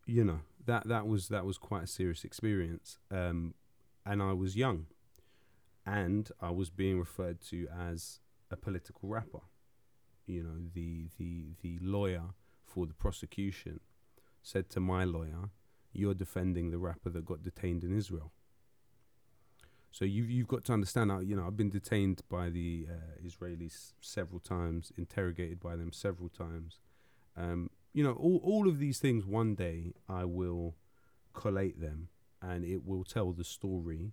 you know that that was that was quite a serious experience, um, and I was young, and I was being referred to as a political rapper. You know, the the the lawyer for the prosecution said to my lawyer, "You're defending the rapper that got detained in Israel." So you you've got to understand. You know, I've been detained by the uh, Israelis several times, interrogated by them several times. Um, you know, all all of these things. One day, I will collate them, and it will tell the story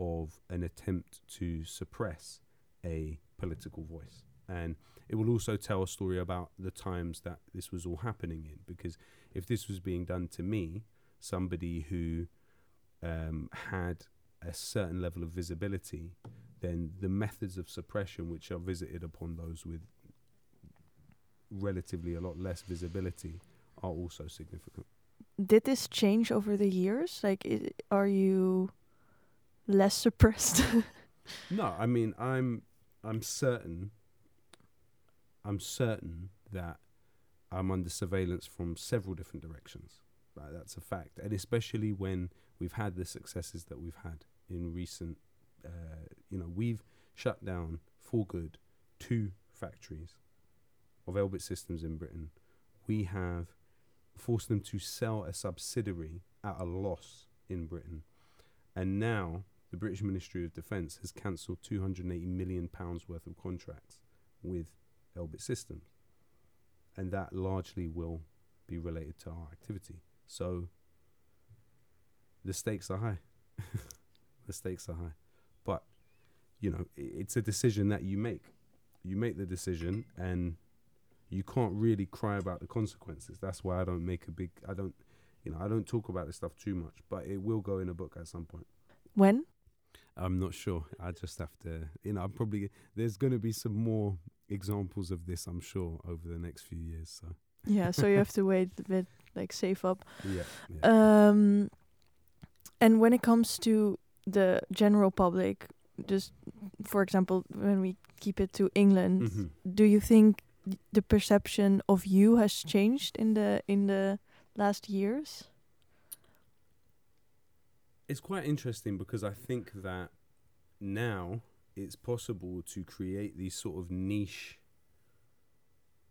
of an attempt to suppress a political voice, and it will also tell a story about the times that this was all happening in. Because if this was being done to me, somebody who um, had a certain level of visibility, then the methods of suppression which are visited upon those with relatively a lot less visibility are also significant. did this change over the years? Like, i are you less suppressed? No, I mean I'm I'm certain I'm certain that I'm under surveillance from several different directions. Like that's a fact, and especially when we've had the successes that we've had in recent. Uh, you know, we've shut down for good two factories of Elbit Systems in Britain. We have forced them to sell a subsidiary at a loss in Britain, and now the British Ministry of Defence has cancelled 280 million pounds worth of contracts with Elbit Systems, and that largely will be related to our activity. So the stakes are high. the stakes are high, but you know it's a decision that you make. You make the decision, and you can't really cry about the consequences. That's why I don't make a big. I don't, you know, I don't talk about this stuff too much, but it will go in a book at some point. when? I'm not sure. I just have to, you know, I'm probably there's going to be some more examples of this, I'm sure, over the next few years. So Yeah, so you have to wait a bit, like save up. yeah, yeah. Um, and when it comes to the general public, just for example, when we keep it to England, Mhm. do you think the perception of you has changed in the in the last years? It's quite interesting because I think that now it's possible to create these sort of niche,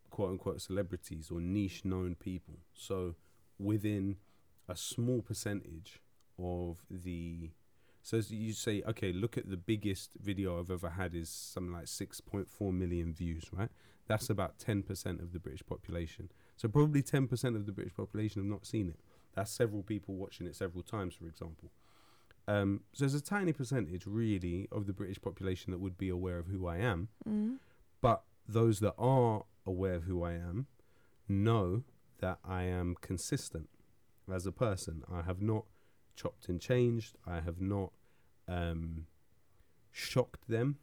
quote unquote, celebrities or niche known people. So within a small percentage of the. So you say, okay, look at the biggest video I've ever had is something like 6.4 million views, right? That's about 10% of the British population. So probably 10% of the British population have not seen it. That's several people watching it several times, for example. Um, so there's a tiny percentage, really, of the British population that would be aware of who I am. Mm. But those that are aware of who I am know that I am consistent as a person. I have not chopped and changed. I have not um, shocked them,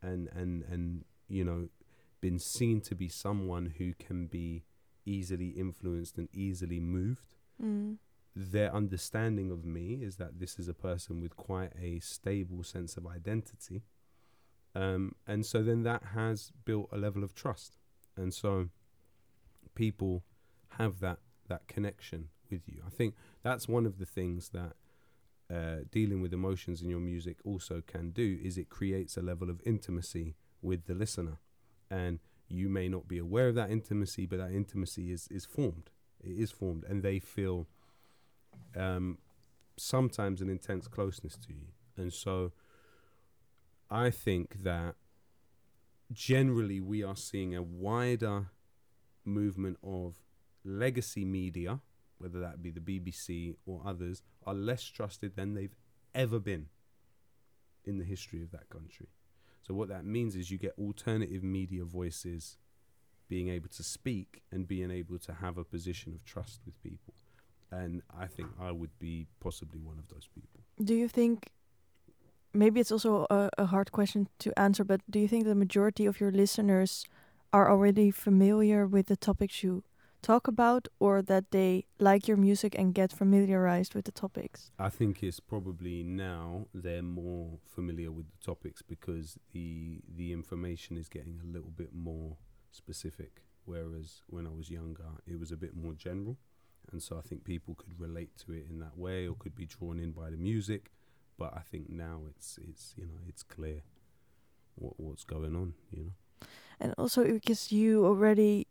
and and and you know, been seen to be someone who can be easily influenced and easily moved Mm. Their understanding of me is that this is a person with quite a stable sense of identity. Um, and so then that has built a level of trust. And so people have that, that connection with you. I think that's one of the things that uh, dealing with emotions in your music also can do is it creates a level of intimacy with the listener. And You may not be aware of that intimacy, but that intimacy is is formed. It is formed, and they feel um, sometimes an intense closeness to you. And so, I think that generally we are seeing a wider movement of legacy media, whether that be the BBC or others, are less trusted than they've ever been in the history of that country. So what that means is you get alternative media voices being able to speak and being able to have a position of trust with people. And I think I would be possibly one of those people. Do you think maybe it's also a, a hard question to answer, but do you think the majority of your listeners are already familiar with the topics you talk about or that they like your music and get familiarized with the topics? I think it's probably now they're more familiar with the topics because the the information is getting a little bit more specific whereas when I was younger it was a bit more general and so I think people could relate to it in that way or could be drawn in by the music. But I think now it's it's you know it's clear what what's going on you know? And also because you already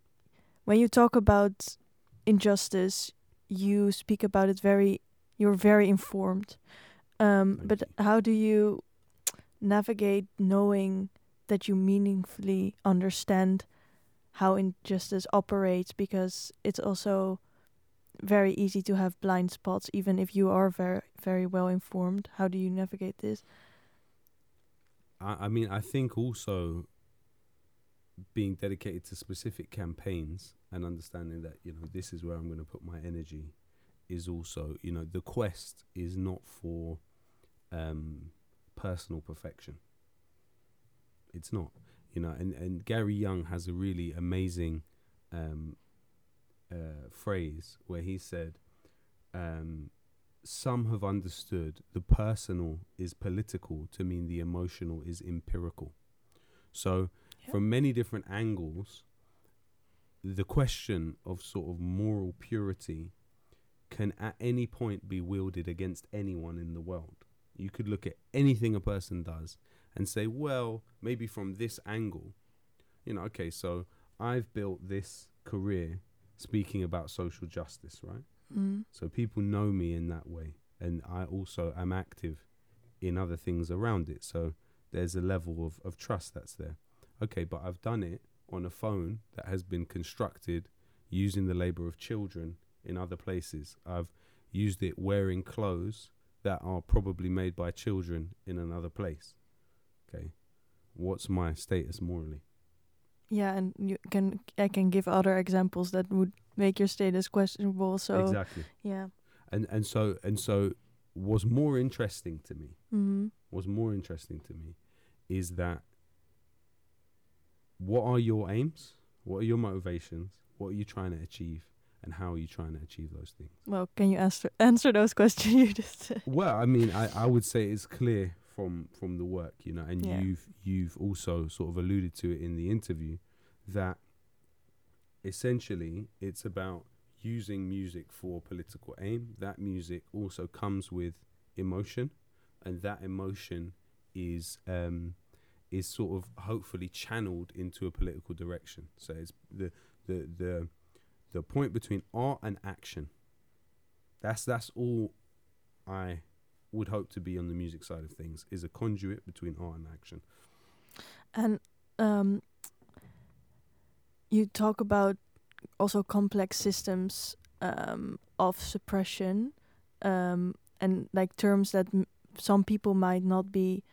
when you talk about injustice you speak about it very you're very informed. Um, but you. how do you navigate knowing that you meaningfully understand how injustice operates? Because it's also very easy to have blind spots even if you are very very well informed how do you navigate this I, I mean I think also being dedicated to specific campaigns and understanding that you know this is where I'm going to put my energy is also you know the quest is not for um, personal perfection. It's not you know and and Gary Younge has a really amazing um, uh, phrase where he said. Um, some have understood the personal is political to mean the emotional is empirical. So, Yeah. from many different angles, the question of sort of moral purity can at any point be wielded against anyone in the world. You could look at anything a person does and say, well, maybe from this angle, you know, okay, so I've built this career speaking about social justice, right? mm. So people know me in that way. And I also am active in other things around it. So there's a level of, of trust that's there. Okay, but I've done it on a phone that has been constructed using the labor of children in other places. I've used it wearing clothes that are probably made by children in another place. Okay. What's my status morally? Yeah and you can i can give other examples that would make your status questionable so exactly. yeah And and so and so what's more interesting to me mm-hmm. what's more interesting to me is that what are your aims? What are your motivations? What are you trying to achieve? And how are you trying to achieve those things? well can you answer answer those questions you just said Well, I mean, I, I would say it's clear from from the work, you know, and Yeah. you've you've also sort of alluded to it in the interview that essentially it's about using music for political aim. That music also comes with emotion, and that emotion is um, is sort of hopefully channeled into a political direction. So it's the the the the point between art and action. That's that's all I would hope to be on the music side of things is a conduit between art and action. And um, you talk about also complex systems um, of suppression um, and like terms that m- some people might not be,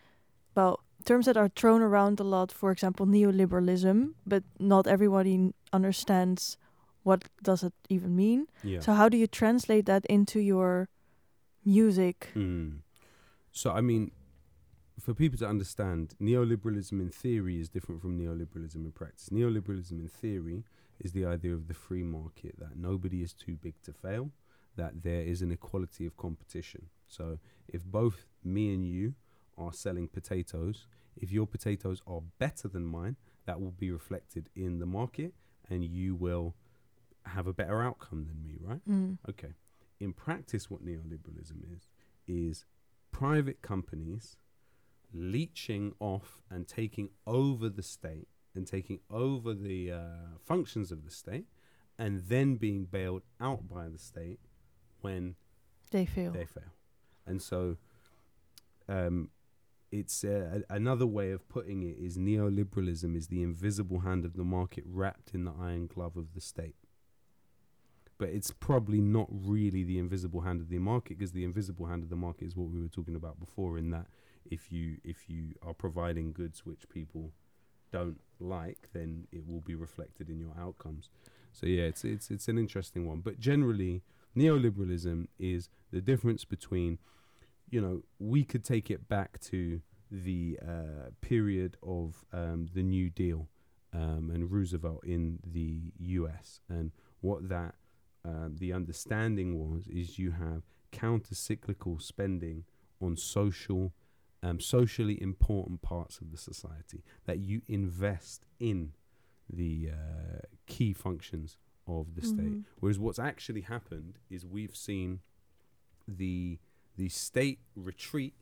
well, terms that are thrown around a lot. For example, neoliberalism, but not everybody n- understands what does it even mean. Yeah. So how do you translate that into your music? Mm. So I mean, for people to understand, neoliberalism in theory is different from neoliberalism in practice. Neoliberalism in theory is the idea of the free market that nobody is too big to fail, that there is an equality of competition. So if both me and you are selling potatoes, if your potatoes are better than mine, that will be reflected in the market and you will have a better outcome than me, right? Mm. Okay. In practice, what neoliberalism is, is private companies leeching off and taking over the state and taking over the uh, functions of the state, and then being bailed out by the state when They fail. they fail. And so, um, it's uh, a- another way of putting it is neoliberalism is the invisible hand of the market wrapped in the iron glove of the state. But it's probably not really the invisible hand of the market because the invisible hand of the market is what we were talking about before. In that, if you if you are providing goods which people don't like, then it will be reflected in your outcomes. So yeah, it's it's it's an interesting one. But generally, neoliberalism is the difference between, you know, we could take it back to the uh, period of um, the New Deal um, and Roosevelt in the U.S. and what that um, the understanding was is you have counter-cyclical spending on social, um, socially important parts of the society that you invest in the uh, key functions of the state. Mhm. Whereas what's actually happened is we've seen the the state retreat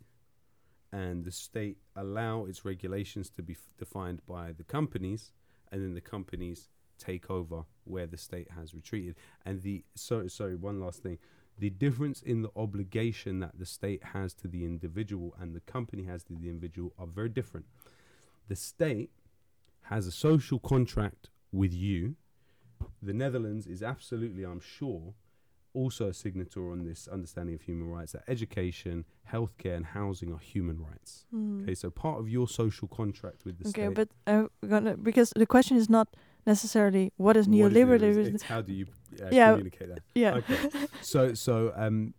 and the state allow its regulations to be f- defined by the companies, and then the companies take over where the state has retreated. And the sorry, sorry, one last thing. The difference in the obligation that the state has to the individual and the company has to the individual are very different. The state has a social contract with you. The Netherlands is absolutely, I'm sure, also a signatory on this understanding of human rights that education, healthcare, and housing are human rights. Mm. Okay, so part of your social contract with the Okay, state. but I'm gonna because the question is not necessarily what is what is neoliberalism. How do you uh, Yeah. communicate that? yeah. Okay. so so um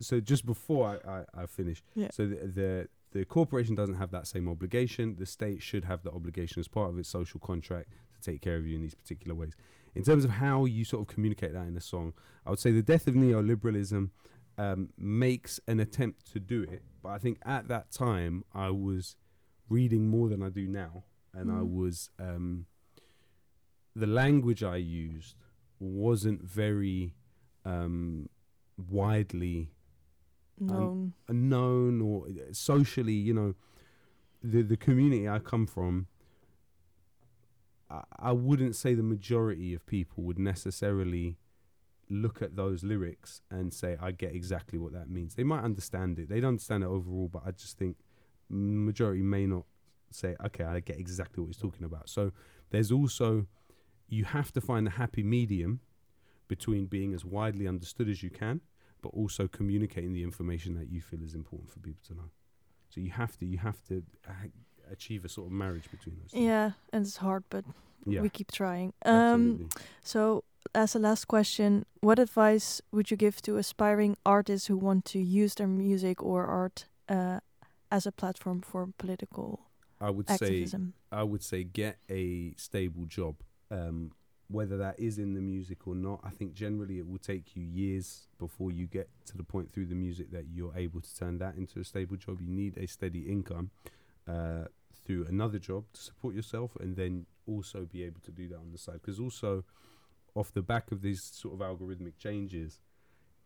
so just before I, I, I finish Yeah. so the, the the corporation doesn't have that same obligation the state should have the obligation as part of its social contract to take care of you in these particular ways in terms of how you sort of communicate that in a song i would say the death of neoliberalism um, makes an attempt to do it but i think at that time i was reading more than i do now and i Mm. was um, the language i used wasn't very um, widely known. known or uh, socially, you know, the the community I come from, I, I wouldn't say the majority of people would necessarily look at those lyrics and say, I get exactly what that means. They might understand it. They'd understand it overall, but I just think majority may not say, okay, I get exactly what he's talking about. So there's also, you have to find the happy medium between being as widely understood as you can but also communicating the information that you feel is important for people to know. So you have to you have to achieve a sort of marriage between those. things. Yeah, and it's hard, but yeah, we keep trying. Um, so as a last question, what advice would you give to aspiring artists who want to use their music or art uh, as a platform for political I would say? I would say get a stable job. Um, whether that is in the music or not, I think generally it will take you years before you get to the point through the music that you're able to turn that into a stable job. You need a steady income uh, through another job to support yourself, and then also be able to do that on the side. Because also, off the back of these sort of algorithmic changes,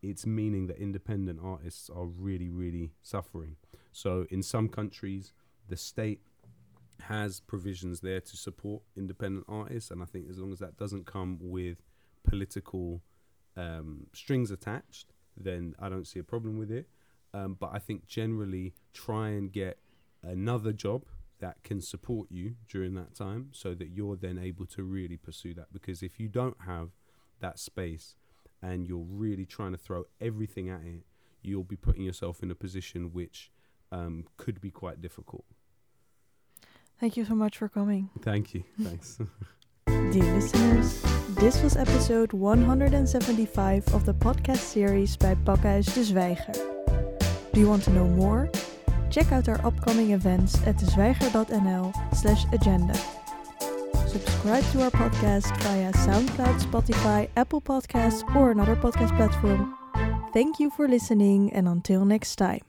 it's meaning that independent artists are really, really suffering. So in some countries, the state has provisions there to support independent artists, and I think as long as that doesn't come with political um, strings attached, then I don't see a problem with it. Um, but I think generally try and get another job that can support you during that time, so that you're then able to really pursue that. Because if you don't have that space and you're really trying to throw everything at it, you'll be putting yourself in a position which um, could be quite difficult. Thank you so much for coming. Thank you. Thanks. Dear listeners, this was episode 175 of the podcast series by Pakhuis de Zwijger. Do you want to know more? Check out our upcoming events at dezwijger.nl slash agenda. Subscribe to our podcast via SoundCloud, Spotify, Apple Podcasts or another podcast platform. Thank you for listening and until next time.